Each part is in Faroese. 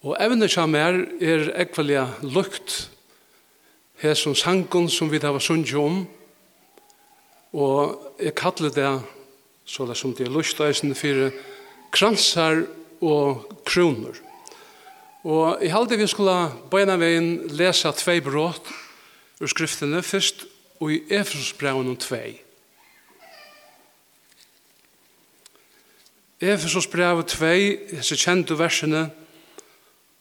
Og evne som er, er ekvalega lukt her som sangen som vi har sunnet om, og jeg kallar det, så det som det er lustaisen, for kransar og kroner. Og jeg halde vi skulle beina veien lesa tvei brått ur skriftene, først og i Efesusbraun om tvei. Efesusbraun 2, disse kjente versene,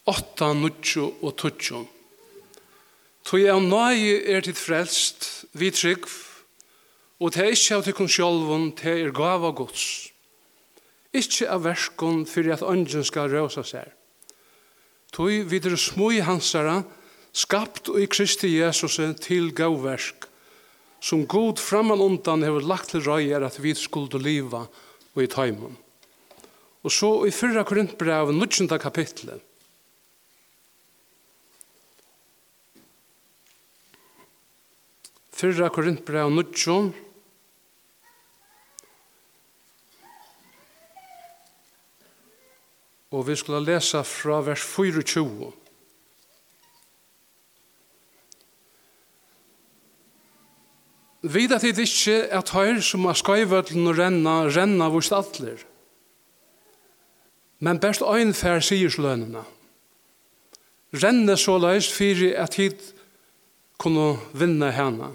8, 9 og 12. Tog jeg nøye er til frelst, vi trygg, og det er ikke av tykkun sjolvun, det er gava gods. Ikke av verskon fyrir at ånden skal røsa seg. Tog videre smui hansara, skapt og i Kristi Jesus til gavverk, som god framan undan hever lagt til røyer at vi skulle liva og i taimun. Og så i 4. Korintbrev, 19. kapitlet, Fyrra Korintbrev og Nutsjon. Og vi skulle lesa fra vers 24. Vida tid ikkje at høyr som er skøyvøtlen og renna, renna vurs atler. Men best øynfær sier slønene. Renne så løys fyrir at hit kunne vinna henne.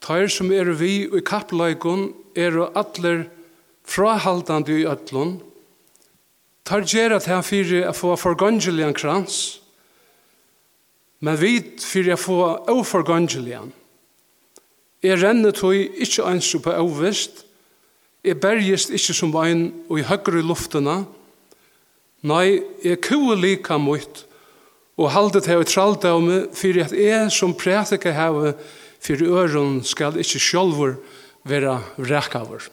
Tær som er vi í i kappleikon er og atler frahaldande i ötlun. Tær gjer at her fyrir a få forgangelian krans, men vit fyrir a få oforgangelian. Er renner tog ikkje eins som på avvist, jeg bergist ikkje som ein og i høyre luftena, nei, er kue lika mot og halde til å tralda fyrir at er som prætika heve fyrir øren skal ikkje sjálfur vera rekavur.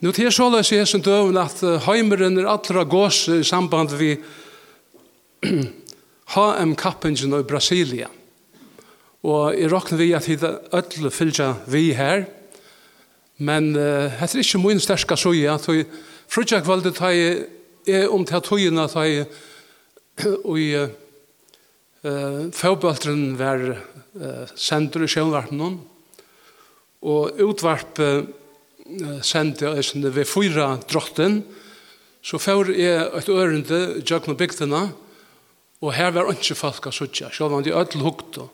Nå til såleis i hessen døven at heimeren er allra gås i samband vi HM-kappingen i Brasilia. Og jeg råkner vi at hida öll fylgja vi her, men uh, hette er ikke min sterska søya, at vi frutja kvalde ta i er om til tøyina ta i og i Uh, Fåbølteren var uh, sendur i sjønvarpen og utvarp uh, sendi eisende ved fyra drotten, så fær jeg et ørende jøgn og bygdina, og her var ikke folk av suttja, selv om de ødel hukta.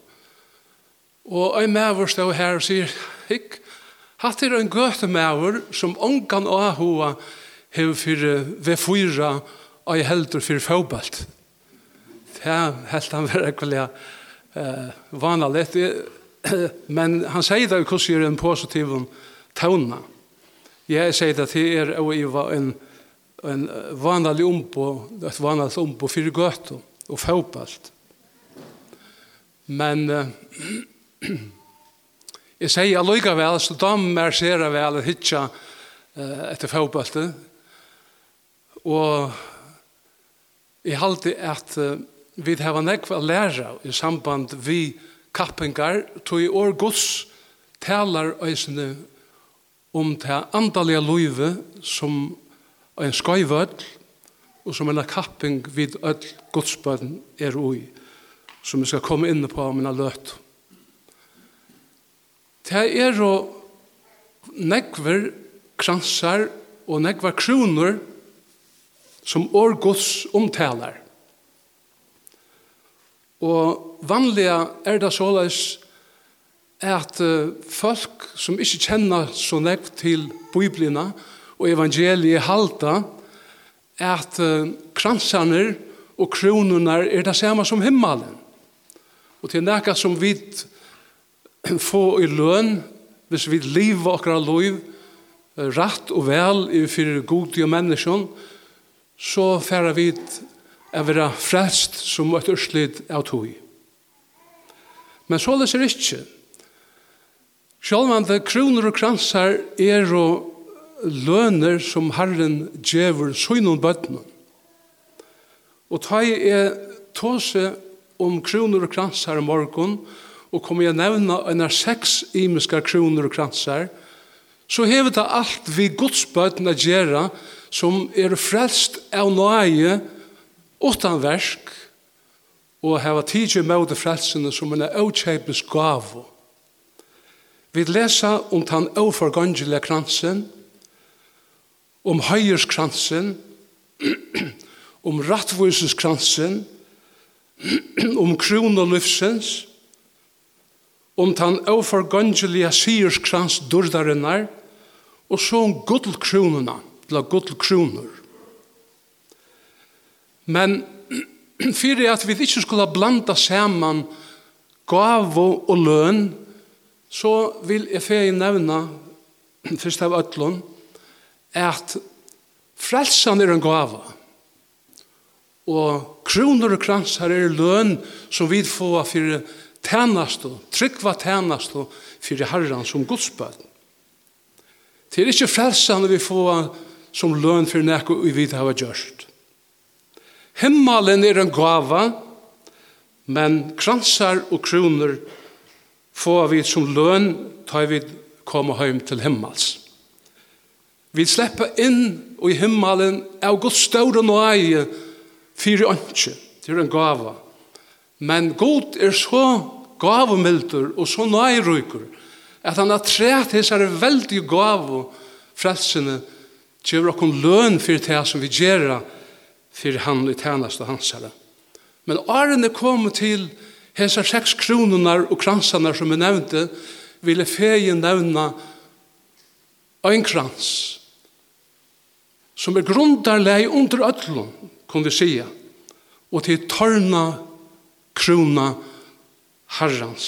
Og en maver stod her og sier, hikk, hatt er en gøte maver som ångan og ahua hever for ved fyra og jeg heldur for fåbalt här helt han var ekvaliga eh, vanligt. Men han säger det hur ser en positiv tone. Jag säger det till er och var en en vanlig ombo, ett vanligt ombo för gött och fotballt. Men eh, jeg sier allikevel, så da marserer vel og hitja eh, etter fotballet. Og jeg halte at eh, Vi har nekv å lære i samband vi kappingar, tog i år gods talar eisene om det andalige løyve som en skøyvøll og som en kapping vid öll godsbøden er ui, som vi skal komme inn på om en løt. Det er og nekver kransar og nekver kroner som år gods omtalar Og vanliga er det såleis at folk som ikkje kjenner så nekt til biblina og evangeliet halta, at kransane og kronene er det samme som himmelen. Og til nekka som vi få i løn hvis vi lever okra loiv rett og vel i fyrir god og menneskjon så færa vi er vera frelst som et urslid av tog. Men så leser ikke. Sjálvande kroner og kransar er og løner som Herren djever søgnon bøttene. Og ta i er tåse om kroner og kransar i morgen, og kommer jeg nevna en er seks imiske kroner og kransar, så hever det alt vi godsbøttene gjera som er frelst av nøye, utan versk og hava tidsi møte frelsene som en avkjeipes gavu. Vi lesa om den overgangelige kransen, om høyerskransen, om rattvøyseskransen, om krona livsens, om den overgangelige sierskrans dordarinnar, og så om guddelkronene, eller guddelkroner. Men fyrir at vi ikke skulle blanda saman gavo og løn, så vil jeg feg nevna fyrst av ötlun, at frelsan er en gava, og kronor og kransar er løn som vi får fyrir tænast og tryggva tænast og fyrir herran som godsbød. Det er ikke frelsan vi får som løn fyrir nekko vi vid hava gjørst. Himmelen er en gava, men kransar og kroner får vi som løn tar vi komme hjem til himmels. Vi slipper inn i himmelen av Guds større nøye fire ønske. Det er en gava. Men god er så gavemilder og så nøyrøyker at han har træt veldig gav og frelsene til å løn for det som vi gjør fyrir han i tænast og herre. Men årene kom til hesa seks kronunar og kransanar som vi nevnte, ville feien nevna ein krans som er grundarleg under öllum, kon vi sia, og til torna krona herrans.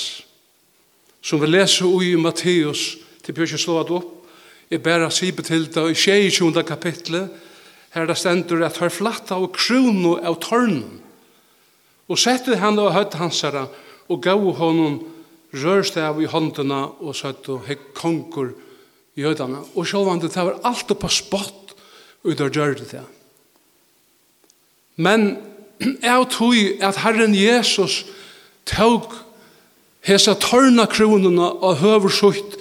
Som vi leser ui i Matteus, til Bjørsjø slå det opp, jeg bæra sibet til det i 22. kapitlet, Her det stendur at her flatta og krono av tornen. Og settu han og høtt hansara og gav honom rørstav i håndena og settu hekk konkur i. Og sjåvandet, det var alt på spott ut av gjør det. Men jeg tog at Herren Jesus tog hesa torna kronuna og høver sutt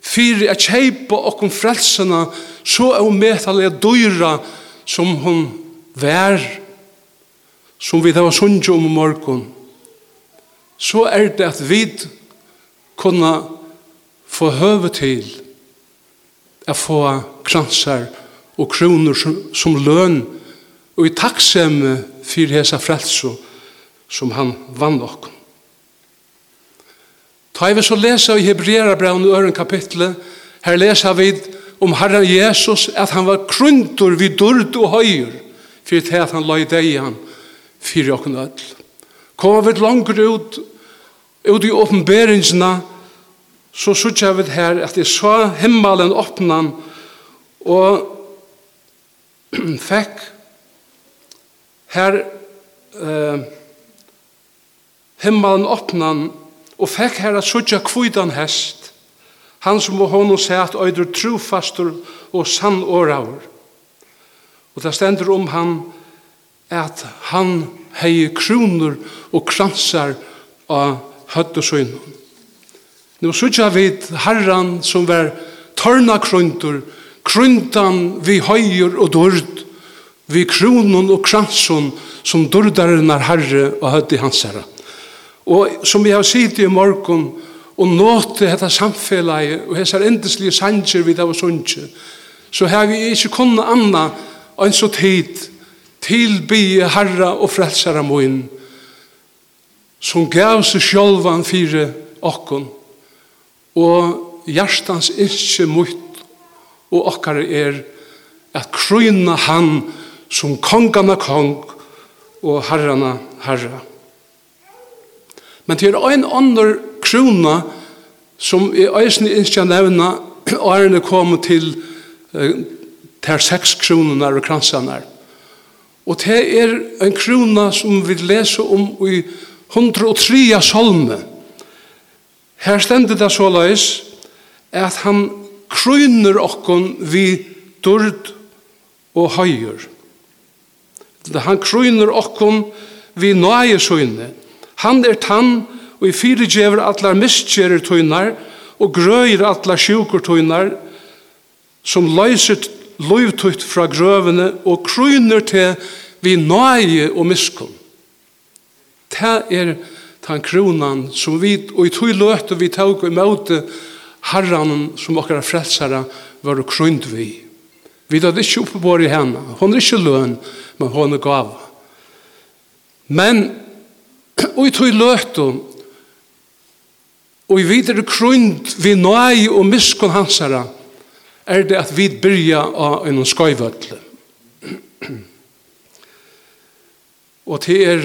fyrir at kjeipa okkom frelsena så er umetelig dyra som hon vær, som vi var sundjo om morgon, så er det at vi kunna få høve til at få kransar og kroner som, som løn og i takksemme for hesa frelso som han vann ok. Ta vi så lesa i Hebreara braun i øren kapitlet, her lesa vi om Herren Jesus at han var krundur vid dörd og høyr for det at han la i deian for okken öll. Kom vi langt ut ut i åpenberingsna så sutja vi her at jeg sa himmelen åpnan og fekk her uh, himmelen åpnan og fekk her at sutja kvidan hest Han som og honom sæt øyder trofastur og sannåraver. Og det stender om han at han hei kronor og kransar av høtt og søgn. Nå sutja vi herran som var tørna kruntur, kruntan vi høyer og dørd, vi kronon og kranson som dørdarinnar herre og høtt i hans herre. Og som vi har sitt i morgon, og nåte dette samfellet og hessar endeslige sanger vi av sunnkje så har vi ikke kunnet anna enn så tid tilby herra og frelsara moin som gav seg sjálvan fire okkon og hjertans ikke mot og okkar er at krøyna han som kongana kong og herrana herra. Men til ein ånder krona som i eisen innskja nevna årene kom til ter seks kronene og kransene. Og det er en krona som vi leser om i 103 salme. Her stendet det så løys at han krøyner okkon vi dørd og høyer. Han krøyner okkon vi nøye søgne. Han er tann og i fyrirgjever atlar mistkjerer tøynar, og grøyr atlar sjukur tøynar, som løyser løyvtøyt fra grøvene, og kryner til vi nøye og miskunn. Det er tan kronan som vi, og i tøy løte vi tøy i møte herran som okkara frelsere, var og krynd vi. Vi hadde ikke oppebår i henne. Hun er ikke løn, men hon er gav. Men, og i tøy løte og i videre grund vi nøy og miskun hansara, er det at vi byrja av en skøyvøtle. og til er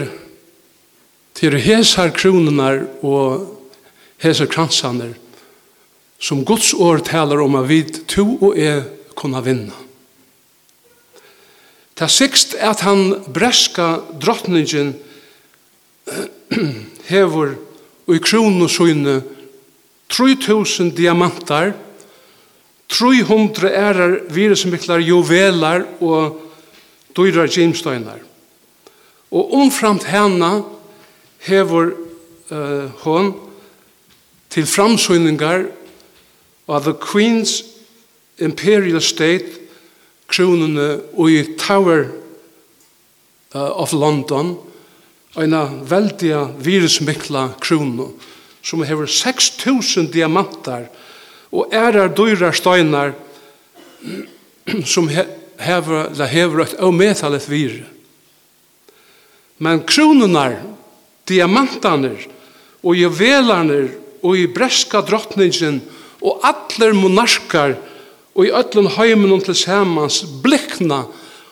til er hesar kronenar og hesar kransaner som Guds år taler om at vi to og er kunne vinna. Ta sikst at han breska drottningen hever og i kronosøyne 3000 diamantar, 300 ærar virusmiklar juvelar og dyrar gimstøynar. Og omframt hana hever uh, hon til framsøyningar av The Queen's Imperial State kronene i Tower uh, of London, eina veldiga virusmikla kronu som hever 6000 diamantar og ærar dyrar steinar som hever, la hever et avmetalet vir. Men kronunar, diamantaner og juvelaner og i breska drottningen og atler monarkar og i ötlun heimen til samans blikna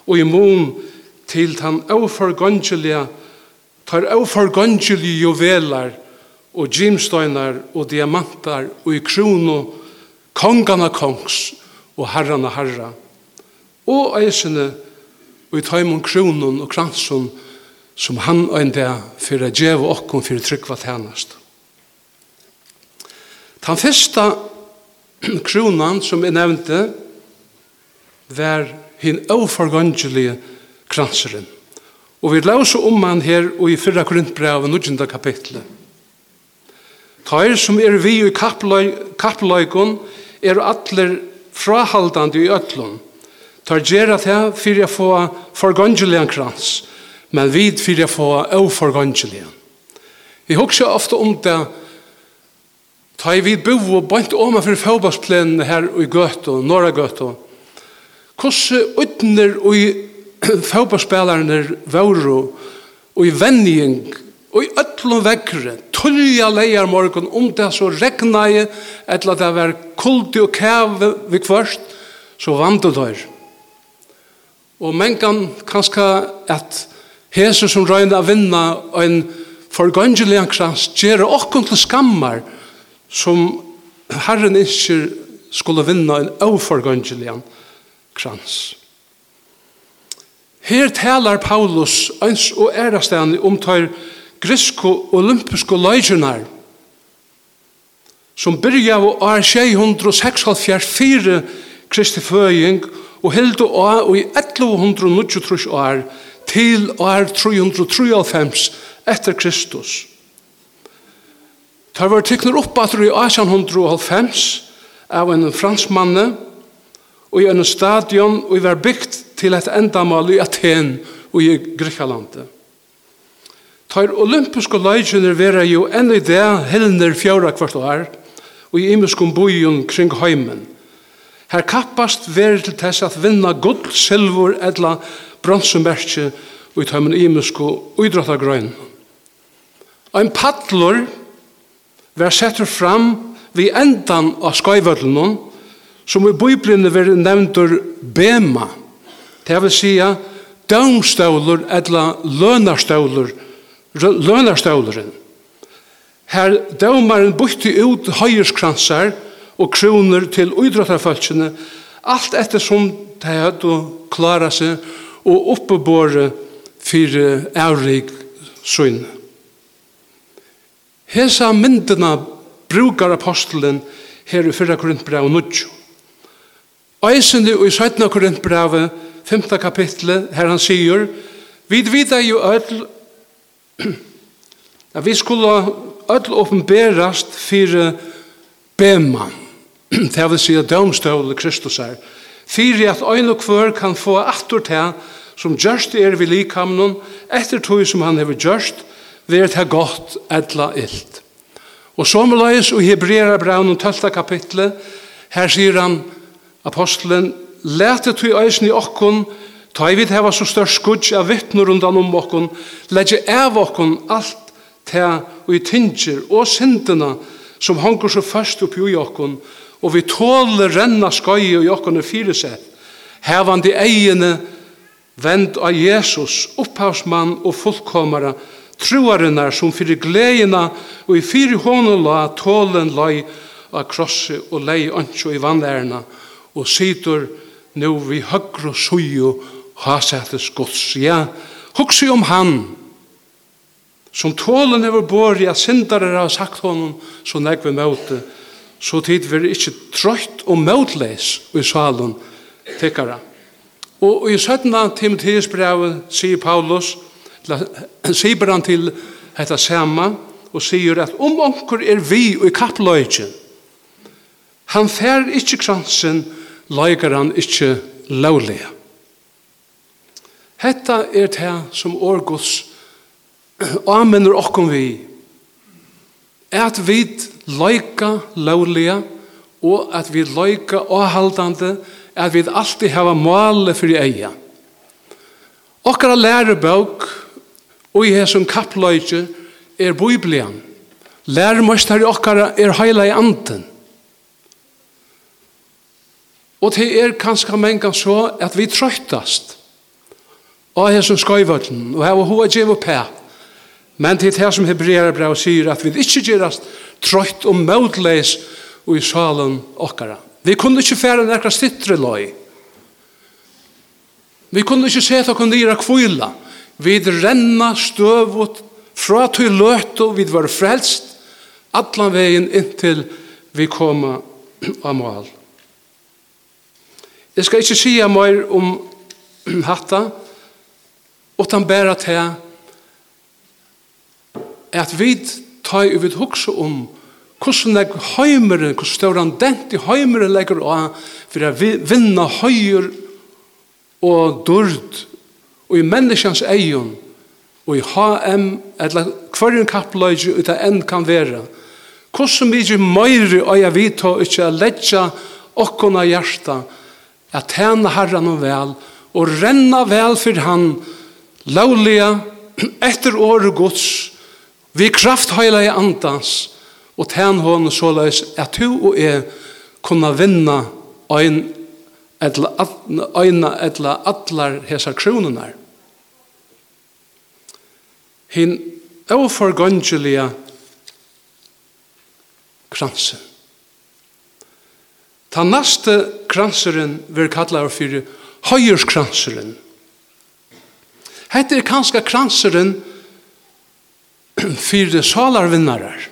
og i mun til tan oforgongelia tar oforgongelia juvelar og gymsteinar og diamantar og i krono kongana kongs og herrana herra og eisene og i taimon kronon og kranson som han og en dag fyrir a og okkom fyrir tryggva tænast. Den fyrsta kronan som jeg nevnte var hin oforgangelige kranseren. Og vi lauser om han her og i 4. Korintbrevet 19. kapitlet. Tair som er vi i kappløykon er atler frahaldande i ötlun. Tair gjerra det fyrir a få forgangelian krans, men vid fyrir a få au. Vi hugsa ofta om det Ta i vid bo og bant oma fyrir fotballsplenen her i Gøtå, Norra Gøtå. Kosse utner og fotballspillerne vauro og i vending og i ötlun vekkret tølja leier morgon, om det så regna i, etla det var kulti og kæve vi kvørst, så vandu tøyr. Og mengan kanska at hese som røyna a vinna en forgangelig krans gjerra okkon til skammar som herren ikkje skulle vinna en oforgangelig krans. Her talar Paulus, eins og ærastene, om tøyr grisko olympisko leidjunar som byrja av år 664 Kristi føying og hildu av i 1193 år til år 393 etter Kristus. Tar var tekner opp at i 1890 av en fransmanne og i en stadion og i var bygd til et endamal i Aten og i Grekalandet. Tar olympiske leikene vera jo enn i det helner fjøra kvart år, og i imenskom bojen kring heimen. Her kappast ver til tess at vinna gull, silver, etla bronsemerkje ut heimen imensko uidrottagrøyn. Ein padlor ver setter fram vi endan av skøyvødlen som i bøyblinne ver nevntur bema. Det vil sija døgnstøvler etla lønarstøvler lønarstøvleren. Her dømaren bytte ut høyerskransar og kroner til uidrottarfølsene, alt etter som de hadde klara seg og oppebåre for ævrig søgne. Hesa myndina brukar apostelen her i 4. Korintbrev 9. Eisende i 17. Korintbrev 5. kapitlet her han sier, Vi vita jo öll at vi skulle öll åpenberast fyrir bema, det vil si dømstøvle Kristus er, fyrir at øyn og kvør kan få aftur til som gjørst er vi likamnon, etter tog som han hever gjørst, ver det godt etla illt. Og som løys og Hebreera braun og 12. kapitlet, her sier han apostelen, lete tog øysen i okkon, Ta i vid heva så størst skudj av vittnur undan om okkon, legge av okkon alt ta og i tinger og syndina som hongur så først oppi ui okkon, og vi tåler renna skoi og okkon er fyrisett, hevan de egene vend av Jesus, opphavsmann og fullkomara, truarinnar som fyrir gleina og i fyrir honom la tålen lai av krossi og lei ansjo i vannærna og situr nu vi høgru suju hasettes gods, ja, hugsi om han, som tålen over bori at syndare har sagt honom, så nek vi møte, så tid vi ikke trøyt og møtleis i salen tikkara. Og i 17. Timotheus brevet sier Paulus, sier han til dette sama, og sier at om onker er vi og i kappløyken, han fer ikke kransen, løyker han ikke lovlige. Hetta er det som årgods amener okkom vi. At vi leika lovliga og at vi leika avhaldande at vi alltid hava male fyrir eia. Okkara lærebøk og i hessum kappløyke er biblian. Læremøstari okkara er heila i anden. Og det er kanskje mengan så at vi trøytast og hesson skøyvøtlen, og hava hoa djev og pæ. Men til det som Hebreara brev sier at vi ikke gjerast trøyt og mødleis og i salen okkara. Vi kunne ikke færa nekra stittre løy. Vi kunne ikkje seta okkur nira kvila. Vi renna støvut fra til løt og vi var frelst allan vegin inntil vi koma av mål. Jeg skal ikke sia meir om hatta, utan bæra til at vi tar og vi hukse om hvordan jeg høymere, hvordan støren dent i høymere legger å for å vinne høyer og dørd og i menneskens egen og i HM eller hver en kappløyge ut av enn kan være hvordan vi ikke møyre og jeg vet å ikke letja okkona hjerta at tjene herren og vel og renna vel for han og Laulia, etter året gods, vi kraft heila i andans, og tæn så såleis at du og jeg kunne vinna ein etla eina etla allar hesa kronunar. Hin overgangelia kransen. Ta næste kranseren vil kalla fyrir høyers kranseren. Hette er kanskje kranseren fyrir salarvinnarar.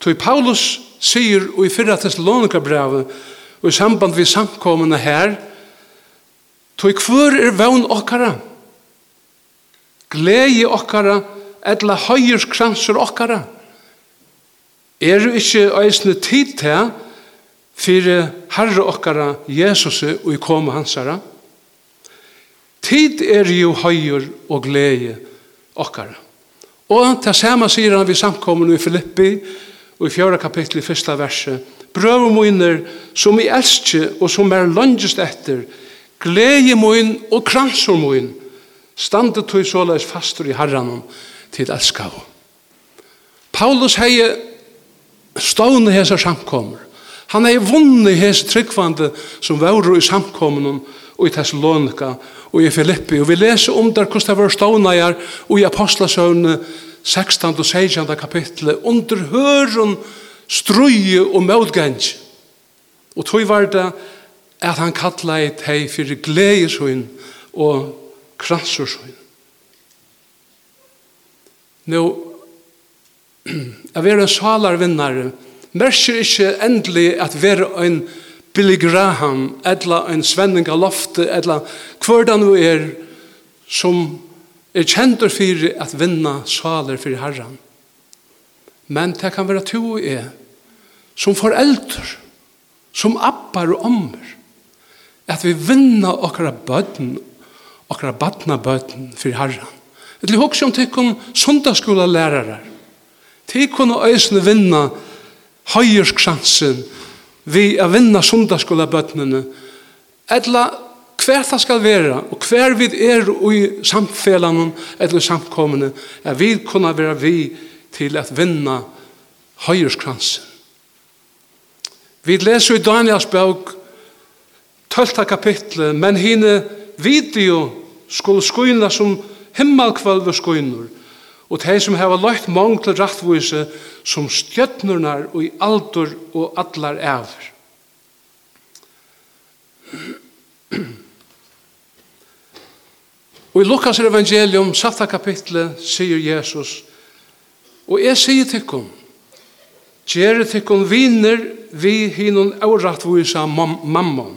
Toi Paulus sier og i fyrra Thessalonikabravet og i samband vi samkommende her Toi kvör er vevn okkara? Glei okkara etla høyers kransur okkara? Er jo ikkje eisne tid til fyrir herre okkara Jesus og i koma hansara? Tid er jo høyer og glede okkara. Og til samme sier han vi samkommer i Filippi, og i fjøra kapittel i fyrsta verset. Brøver moiner som i elskje og som er langest etter, glede moin og kransor moin, standet tog såleis fastur i herran til elskav. Paulus hei stående hese samkommer. Han hei vunnet hese tryggvande som vauro i samkommunen, og i Thessalonika og i Filippi og vi leser om der hvordan det var ståneier og i Apostlasøvne 16. og 16. kapitlet under høren strøye og mødgeng og tog var det at han kallet et hei for gledesøyn og kransersøyn Nå, jeg vil være en salarvinnare, merker ikke endelig at være en Billy Graham, eller en svenning av loftet, eller hvordan du er som er kjentur fyrir at vinna saler fyrir herran. Men det kan være to og er som foreldre, som appar og ommer, at vi vinna okra bøtten, okra batna bøtten fyrir herran. Et li hoksa om tikkun sundaskola lærarar. Tikkun å øsne vinna høyerskransen vi å vinna sundagskolabøttene, etla hver det skal være, og hver vi er i samfellanen, eller samkommende, er vi kunne være vi til at vinna høyerskransen. Vi leser i Daniels bøk, 12. kapittel, men hine video skulle skoina som himmelkvalve skoinur, og de som hava løgt mong til rattvise som stjøtnernar og i aldur og allar æver. Og i Lukas evangelium, satta kapitlet, sier Jesus, og jeg sier tikkum, gjere tikkum viner vi hinun avrattvisa mammon,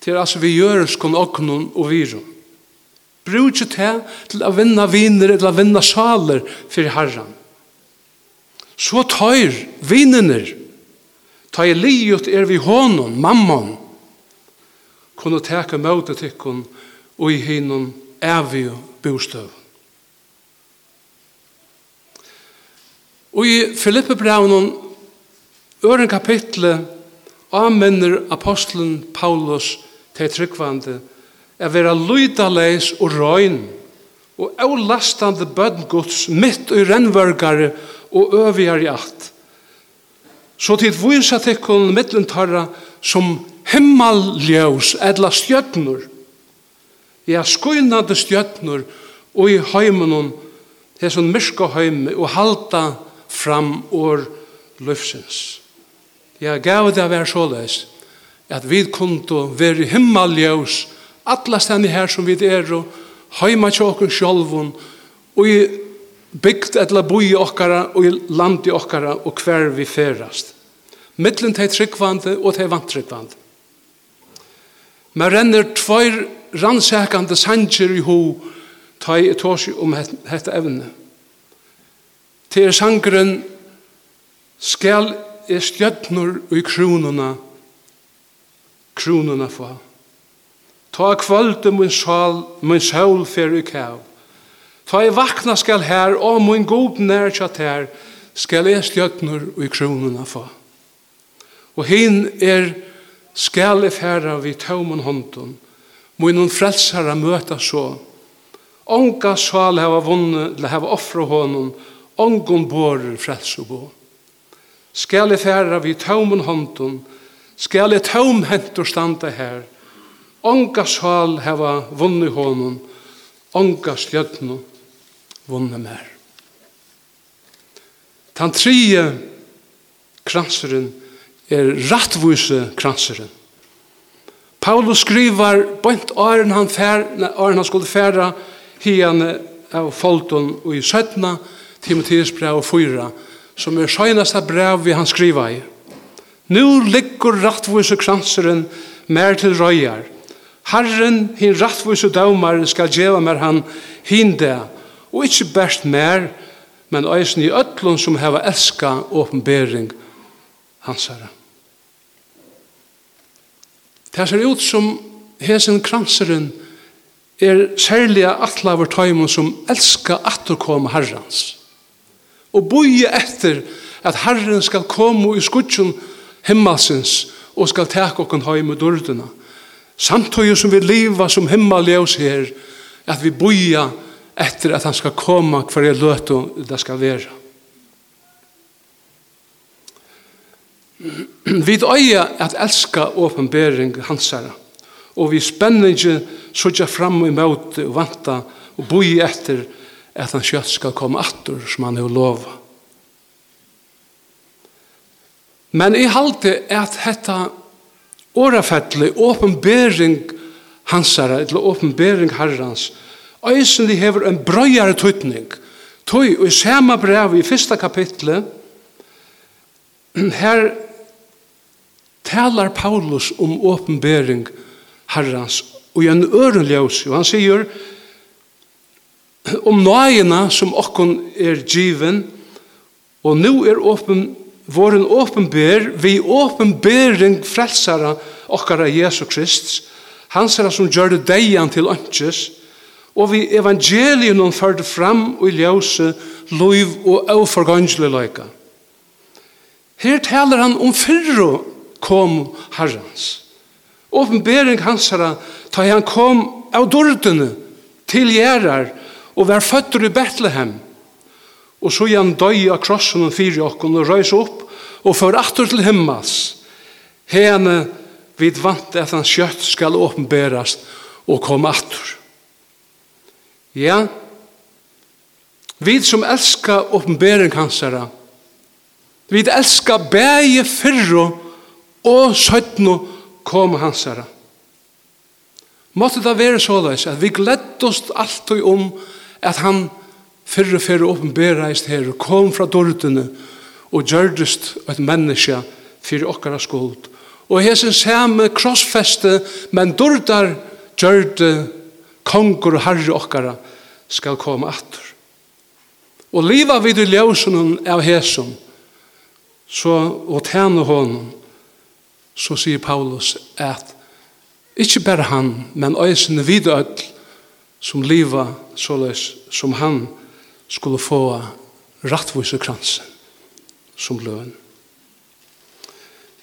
til altså vi gjøres kun oknun og virum. Brúkje til til å vinna viner, til å vinna saler for herren. Så tøyr vinene, tøyr livet er vi hånden, mammon, kunne teke møte tikkun og i hinnom evig bostøv. Og i Filippe Braunen, øren kapitlet, avmenner apostlen Paulus til tryggvande er vera lydaleis og røyn og avlastande bødn mitt og rennvørgare og øvigare i alt. Så tid vysa tikkun mittlentarra som himmalljøs edla stjøtnur. Ja, skuinande stjøtnur og i heimunum hesson myrka heimi og halda fram or løfsins. Ja, gav det a er såleis at vi kundu veri himmalljøs alla stedene her som vi er og heima til okkur sjolvun og i bygd etla boi okkara og i land i okkara og hver vi ferast. Mittlen teg tryggvande og teg vantryggvande. Men renner tvær rannsækande sanger i ho teg i torsi om hette evne. Til sangren skal er stjøtnur i kronuna kronuna få. Ta kvölde mun sjál, mun sjál fer i kæv. Ta i vakna skal her, og mun god nær tjat her, skal jeg stjøtnur og i kronuna få. Og hin er skal jeg færa vi tøvmun hånden, mun hun frelsara møta så. Onga sjál hava vunne, eller hava offra honum, ongon borer frels bo. Skal jeg færa vi tøvmun hånden, skal jeg tøvm hentur standa her, Onga sal heva vunni honum, onga sljötnu vunni mer. Tan trie kranseren er rattvuse kranseren. Paulus skrivar bant åren han, fær, åren han skulle færa hian av folton og i 17. Timotheus brev 4 som er søgnasta brev vi han skriva i. Nu ligger rattvuse kranseren mer til røyar, Herren, hin rattvus og daumar, skal djeva mer han hinde, og ikkje best mer, men eisen i ötlun som heva elska åpenbering hans herre. Det ser ut som hesen kranseren er særlige atlaver tøymon som elska atterkom herrens, og boie etter at herren skal komme i skudjon himmelsens og skal teka okken høy med dørdena samtøy som vi liva som himmeljøs her, at vi boja etter at han skal komme hver jeg løte det skal være. Vi øye at elska åpenbering hans herre, og vi spenner ikke sånn fram i møte og vanta og boja etter at han kjøtt skal komme atter som han har lova. Men i halte at hetta årafettelig åpenbering hansara, eller åpenbering herrans, eisen de hever en brøyare tøytning. Tøy, og i samme brev i fyrsta kapitlet, her talar Paulus om åpenbering herrans, og i en ørenljøs, og han sier, om nøyena som okkon er given, og nu er åpen våren åpenber, vi åpenbering frelsara okkara Jesu Krist, hans er som gjør det deian til ønskes, og vi evangelien hun førte fram og i ljøse, loiv og overgangelig løyka. Her taler han om fyrro kom herrens. Åpenbering hans herra, ta han kom av dordene til gjerrar og var føtter i Betlehem og så igjen døy av krossen og fyre okken og røys opp og for atter til himmels. Hene vid vant at han kjøtt skal åpenberast og komme atter ja vi som elska åpenbering hans herra vi elska bæge fyrro og søttno kom hans herra måtte det være såleis at vi gledde oss og om at han fyrre fyrre åpenbereist her, kom fra dårdene og gjørdest et menneske fyrir okkara skuld. Og hesen samme krossfeste, men dårdar gjørde konger og herre okkara skal komme atter. Og liva vid i ljøsunen av hesen, så, og tjene honom, så sier Paulus at ikke bare han, men øysen vidøll som liva såleis som han skulle få rattvise kransen som løn.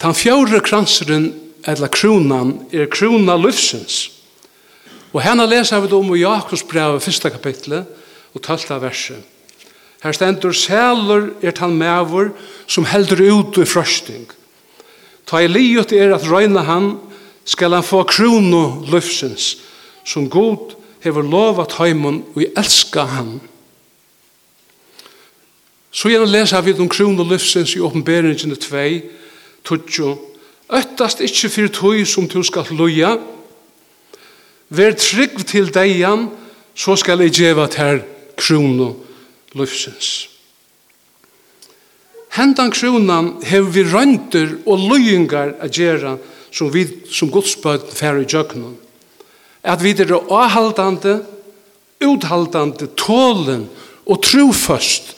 Den fjore kranseren, eller kronan, er krona løfsens. Og henne leser vi om i Jakobs brev, første kapitlet, og tølta verset. Her stendur sæler er tan mævur som heldur ut i frøsting. Ta i liot er at røyna han skal han få krono løfsens som god hever lovat heimun og elska han. Så gjerne leser vi om krona livsens i åpenberingen 2, 20. Øttast ikkje fyrir tøy som du skal loja. Vær trygg til deian, så skal eg djeva ter krona livsens. Hendan kronan hev vi rønter og løyingar a gjera som vi som godsbøten færre i jøknen. At vi er avhaldande, uthaldande, tålen og troføst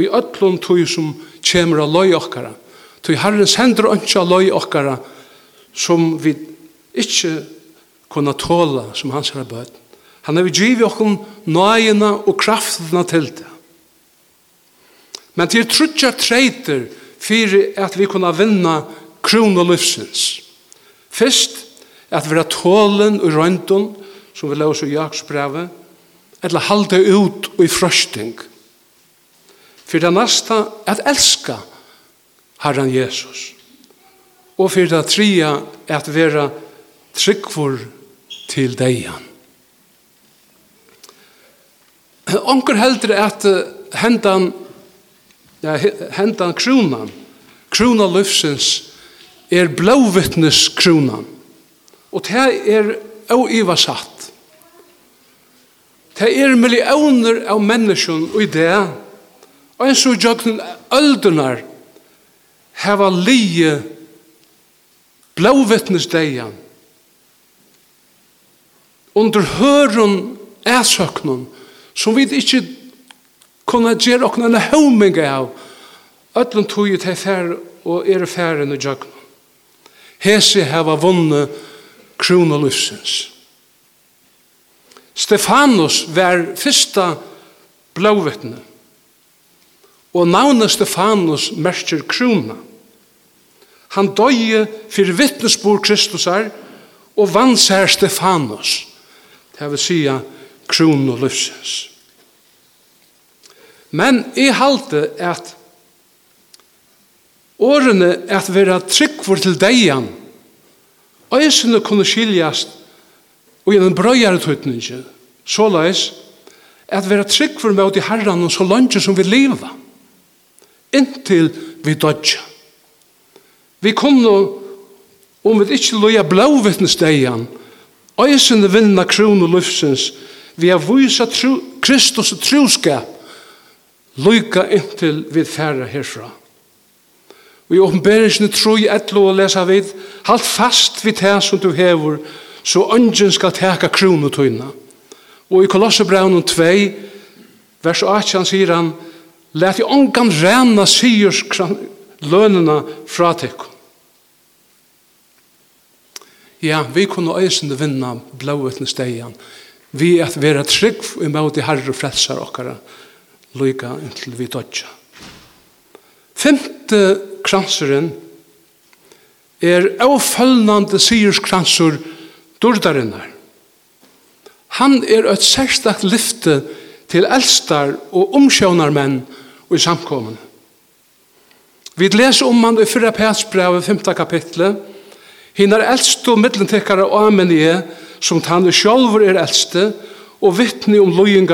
og i ötlun tog som kjemur av løy okkara. Tog Herren sender ønskja av løy okkara som vi ikkje kunna tåla som hans herre bød. Han har vi givet okkom nøyina og kraftina til det. Men til trutja treiter fyrir at vi kunna vinna krona livsins. Fyrst at vera tålen og røyndun som vi laus i Jakobs brevet, eller halda ut og i frøsting – Fyrir det næsta, at elska Herren Jesus. Og fyrir det tria, at vera tryggvor til deian. Onker heldur at hendan, ja, hendan kronan, krona løfsens, er blåvittnes kronan. Og det er oiva satt. Det er millioner av menneskjon og i det Og en så gjøkken øldunar heva lije blåvittnesdeian under høren æsøknen som vi ikke kunne gjøre okna en høyming av öllum tog til fær og er færen og gjøkken hese heva vunne krona livsens Stefanus var fyrsta blåvittne Og navnet Stefanus merker krona. Han døye fyrir vittnesbord Kristusar og vann sær Stefanus. Det vil sija krona løsens. Men i halte at årene at vera tryggvor til deian øysene kunne skiljast og gjennom brøyare tøytninge såleis at vera tryggvor med i herran og så langt som vi leva inntil vi dodja. Vi kunne, om vi ikke loja blåvittnesdeian, eisende vinna krona lufsens, vi har vysa tru, Kristus troskap, loja inntil vi færa herfra. Og i åpenberingsene tror jeg etlo å lese vid, halt fast vid det som du hever, så ønsken skal teka kronotøyna. Og i Kolossebraunen 2, vers 8, han sier han, Læt i ångan rena sigers lønene fra tekk. Ja, vi kunne øysende vinna blåvetne stegen. Vi at vera trygg imot i herre frelsar okkara lyka inntil vi dodja. Femte kranseren er avfølgende sigerskransur dordarinnar. Han er et særstakt lyfte til eldstar og omsjånarmenn og i samkommen. Vi leser om han i fyrra pætsbrev i 5. kapitlet. Hinar eldst og middelentekkare og amen som tann i sjálfur er eldste og vittni om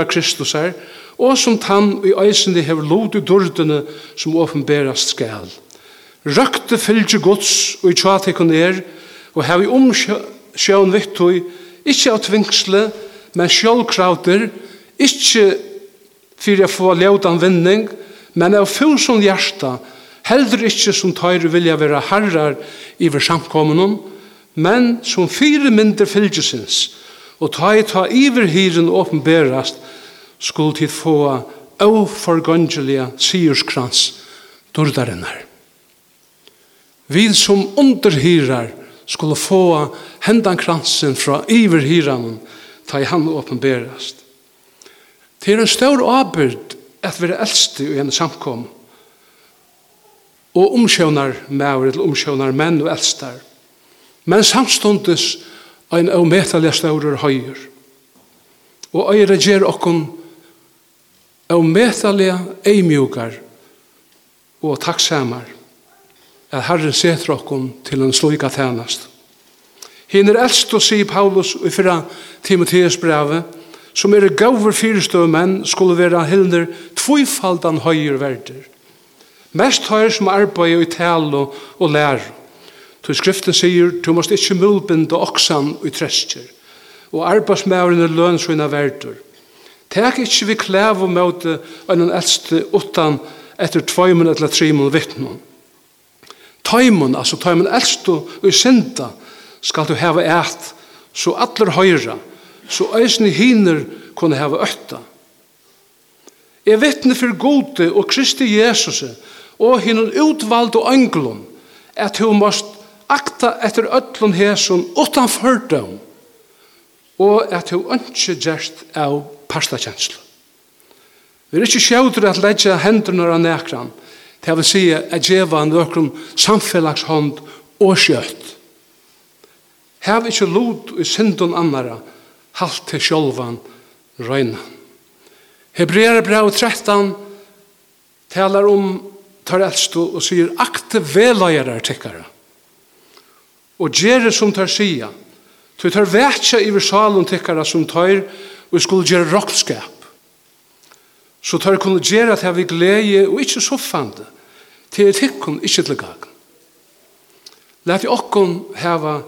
Kristus er, og som tann i eisende hever lod i dordene som åpenberast skal. Røkte fylgje gods og i tjatekon er og hev i omsjån vittoi ikkje av tvingsle men sjálfkrauter og Ikke for jeg få leudan vinning, men av fyrsom hjerta, heldur ikke som tøyre vilja være herrar iver samkommunen, men som fire mindre fylgjusins, og ta i ta iver hiren åpenberast, skulle tid få av forgangelige sierskrans dordarinnar. Vi som underhyrar skulle få hendan kransen fra iverhyranen, ta i han åpenberast. Det er en stor avbyrd at vi er eldste i en samkom. Og omkjønar maur eller omkjønar menn og eldstar. Men samstundes ein og metalig staurer høyer og øyre gjer okkon og metalig eimjukar og takksamar at Herren setter okkon til en slika tænast. Hinn er eldst og sier Paulus i fyrra Timotheus brevet som er gauver fyrstøve menn skulle være hildner tvifaldan høyer verder. Mest høyer som arbeid i tal og lær. Så skriften sier, du måst ikke mulbinde oksan i trestjer, og arbeidsmævren er løn sina verder. Tek ikkje vi klæv og møte en eldste utan etter tvøymen eller trimen vittnum. Tøymen, altså tøymen eldste og synda, skal du heve eit, så allir høyra, så eisne hiner kunne heva øtta. Jeg vittne for gode og Kristi Jesus og hinun utvald og anglun at hun måst akta etter öllun hesun utan fordom og at hun ønske gjerst av pastakjenslu. Vi er ikke sjøyder at leggja hendurna av nekran til å si at djeva en samfellagshånd og skjøtt. Hev ikkje lot i syndun annara, halt til sjolvan røyna. Hebreer brev 13 talar om tar eldstu og sier akte veløyere tikkare. Og gjere som tar sia, Tu tar vetja i salon tikkara som tar og skulle gjere rokkskap. Så tar kunne gjere at vi glede og ikkje soffande til tikkun hikkon ikkje til gagen. Læt i okkon heva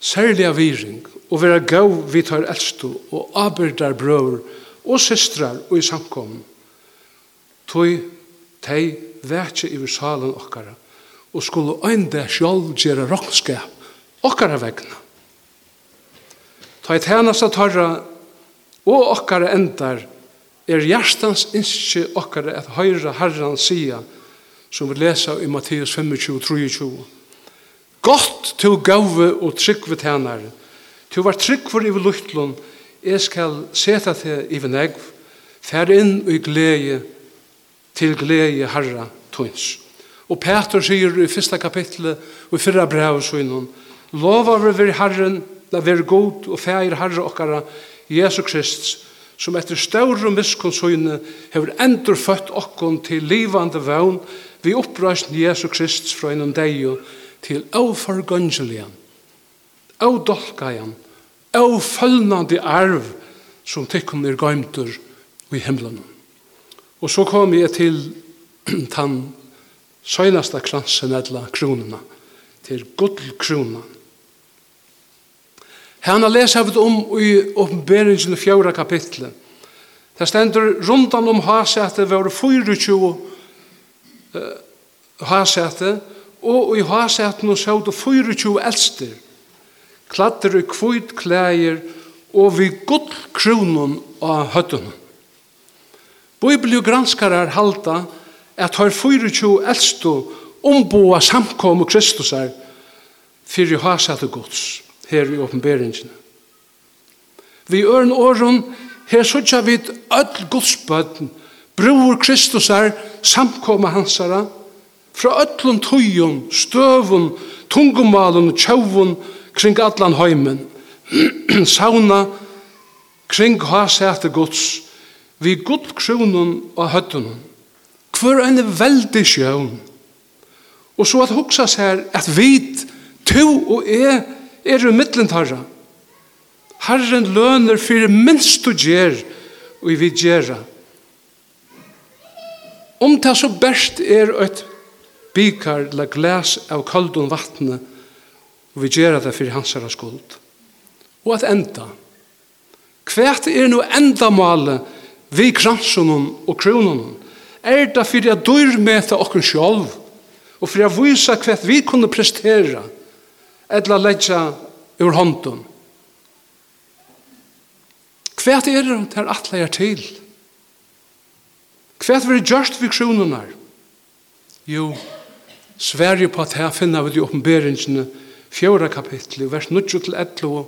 særlig aviring og vera gau vi tar eldstu og abyrdar brøver og systrar og i samkom tog tei vekje i salen okkara og skulle øynda sjálf gjera rokkskap okkara vegna. Ta i tænasta tarra og okkara endar er hjertans innskje okkara at høyra herran sia som vi lesa i Matteus 25-23 Gott til gauve og trygg ved Tu var trygg for iver luftlun, jeg skal seta til i negv, fer inn i glede til glede herra tøyns. Og Peter sier i fyrsta kapitlet og i fyrra brev søgnon, lova vi veri herren, la veri god og feir herre okkara, Jesu Krist, som etter større miskunnshøyne hever endur født okkon til livande vøvn, vi oppreist Jesu Krist fra innom deg til avfargønseljan av dolkajan, av følnande arv som tikkun er gaimtur i himmelen. Og så kom jeg til tann søgnasta kransen etla kronuna, til gullkronan. Hanna lesa vi om i oppenberingen fjóra kapitlet. Det stendur rundan om hasete var 24 hasete, og i hasetene så det 24 eldster, klatter i kvitt klæger og vi gull kronon av høttun. Bibelio halda at har 24 eldstu omboa samkomu Kristusar fyrir hasatu gods her i åpenberingene. Vi øren åren her sutja vid öll godsbøtten bror Kristusar samkoma hansara fra öllum tøyun, støvun, tungumalen, tjøvun, kring allan heimen, sauna, kring hasæte gods, vi gull kronun og høttunun. Hver en veldig sjøvn. Og så at hoksa seg at vit, to og e, er jo mittlentarra. Herren løner fyrir minst du gjer, og vi gjerra. Om det så best er et bikar eller glas av kaldun vattnet, og vi gjør det for hans herre skuld. Og at enda. Hvert er nå enda målet vi kransen og kronen? Er det for jeg dør med til oss selv, og for jeg viser hvert vi kunne prestere, eller legge ur hånden. Hva er det til atle jeg til? Hva er det gjørst vi kronene? Jo, Sverige på at her finner vi de oppenberingene fjøra kapitli, vers 9 til 11,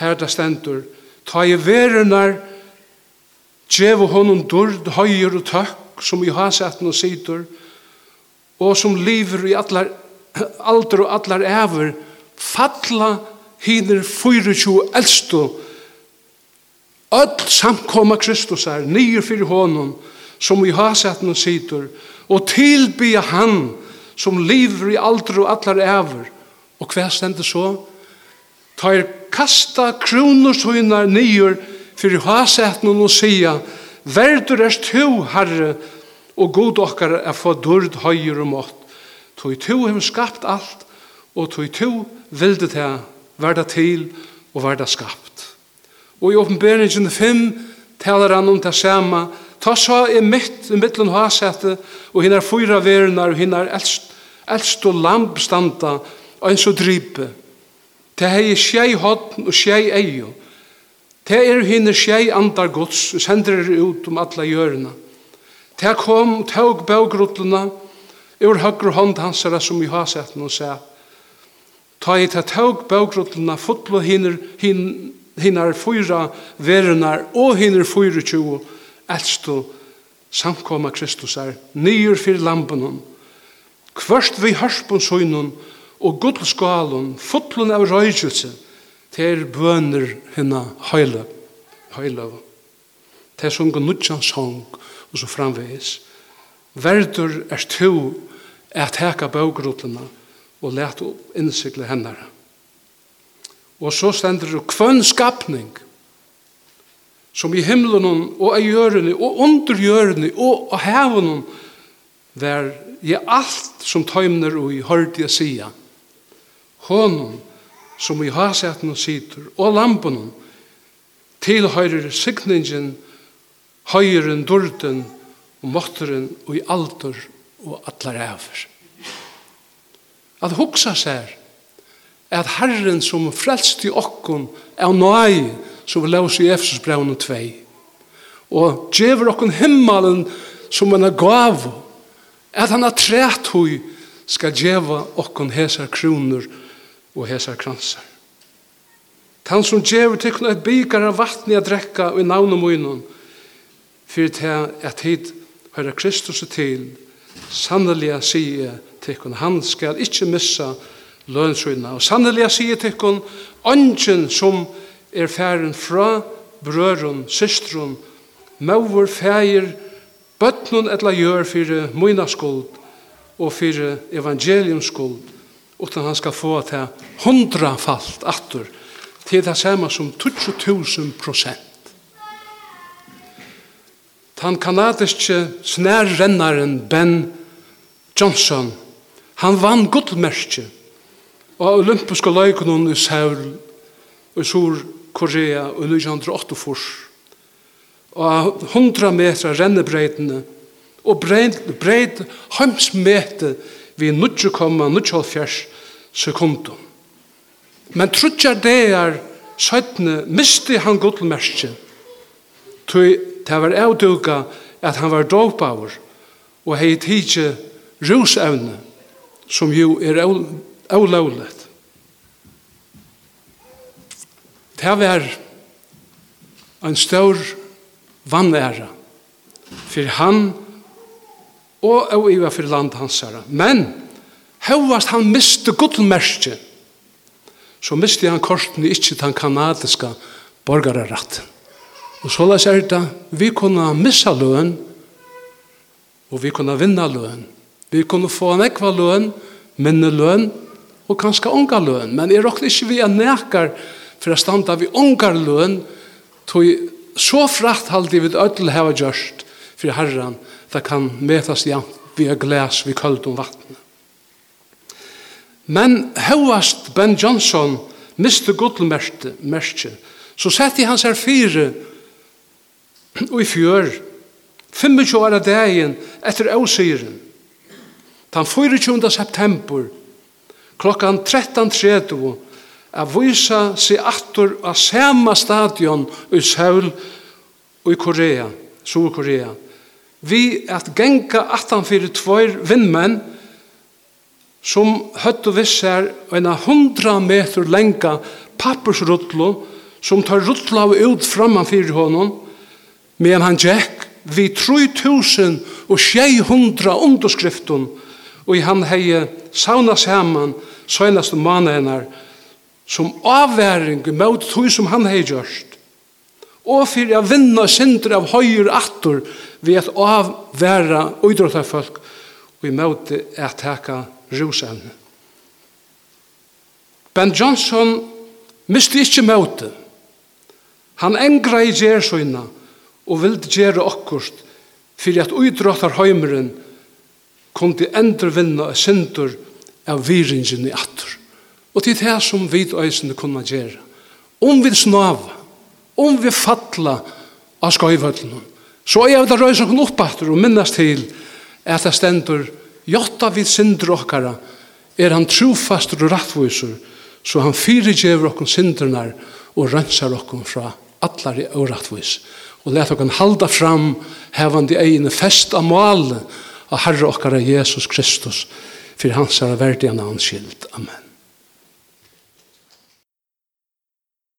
her det stendur, ta i verunar, djev og honom durd, høyer og tøkk, som i hasetten og sider, og som lever i allar, alder og allar æver, falla hiner 24 eldstu, öll samkoma Kristus er, nyer fyrir honom, som i hasetten og sider, og tilbya han, som lever i alder og allar æver, Og hva stendet så? Tar kasta kronor søgnar nyer fyrir noen og sia Verdur er to, Herre, og god okkar er få dörd høyer og mått. Tøy to hem skapt alt, og tøy tu vilde til verda til og verda skapt. Og i åpenberingen 5 taler han om det samme, Ta så er mitt i mittlen hasete, og hinnar fyra vernar, og hinnar eldst, eldst og lamp standa, og en så drype. Det hei skjei hodn og skjei eio. Det er hinne skjei andar gods, og sender ut om alla hjørna. Det kom og tåg bøgrutluna, ur høyre hånd hansara som i hasetten og seg. Ta i ta tåg bøgrutluna, fotlo hinner, hin, hinnar fyra verunar og hinner fyra tjuo, eldstu samkoma Kristus er, nyer fyrir lampunum. Kvørst vi hørspun søgnum, og gudlskalen, fotlen av røygjelse, til bønner hinna høyla, høyla, til sunga nudjan sang, og så framvegis. Verdur er tu at heka bøgrutlene og let innsikle hennar. Og så stender det kvønn skapning, som i himmelen og i jørene og under jørene og av hevene, der i alt som tøymner og i hørte jeg sier, honom som i haseten sitter, og lampen tilhøyrer sikningen, høyren, durten og måtteren og i alder og atler æver. At hugsa seg at Herren som frelst i okkon er nøy som vi laus i Efesus brevnen 2 og djever okkon himmelen som han er gav at han har træt hui skal djeva okkon hesar kroner og og hesar kransar. Tan som djever tykkun et bikar av vattni a drekka og i navnum og fyrir til at hit høyra Kristus til, sannelig sige tykkun, han skal ikkje missa lønnsrydna, og sannelig sige tykkun, ongen som er færen fra brøren, systrun, maur, fægir, bøtnun etla gjør fyrir møyna skuld og fyrir evangelium skuld utan han skal få til hundrafalt attur til det samme som 20.000 prosent. Han kanadiske snærrennaren Ben Johnson, han vann godmerkje og olympiske løykunnen i Seul og Sur-Korea og 1948 og 100 meter rennebreidene og breid, breid heimsmete vi nutje komma nutje halvfjers sekundum. Men trutja degar søytne misti han godlmerskje tog det var avduga at han var dåpavur og hei tidje rusevne som jo er avlovlet. Det var en stor vannæra for han og og iva fyrir land hansara. Men hevast han miste gudlmerkje, så miste han kortene ikkje den kanadiska borgararratten. Og så la seg det, vi kunne missa løn, og vi kunne vinna løn. Vi kunne få en ekva løn, minne løn, og kanskje unga løn. Men jeg råkne ikke vi er nekar for å standa vi ungar løn, tog så frakt halde vi ødel heva gjørst for herran, det kan metas igjen vi er glas vi kølt om vattnet. Men høyast Ben Johnson miste godlmerkje, så sett i hans her fire og i fjør, 25 år av dagen etter avsyren, den 24. september, klokkan 13.30, av vysa seg attor av sama stadion i Seoul og i Korea, Sur-Korea, vi at genga atan fyrir tvær vindmenn som høtt og visser en hundra meter lenga pappersruttlo som tar rutla og ut framman fyrir honom men han gikk vi 3000 og 600 underskriften og han hei sauna saman søgnaste manenar som avværing mot tog som han hei gjørst og for å vinna synder av høyur attur vi at avværa uidrottafolk og i måte at teka rusevne. Ben Johnson misti ikkje måte. Han engra i gjersoina og vildi gjere okkurst fyrir at uidrottar høymeren kundi endurvinna a sindur av viringin i attur. Og til det som vi eisende kunna gjere. Om vi snava, om vi fattla av skøyvøtlen. Så er det røys og oppbatter og minnast til at det stendur jotta vid synder okkara er han trofastur og rattvusur så han fyrirgjever okkur syndernar og rensar okkur fra allar i rattvis og let okkur halda fram hevandi egin fest av male av Herre okkara Jesus Kristus fyrir hans er verdian av. Amen.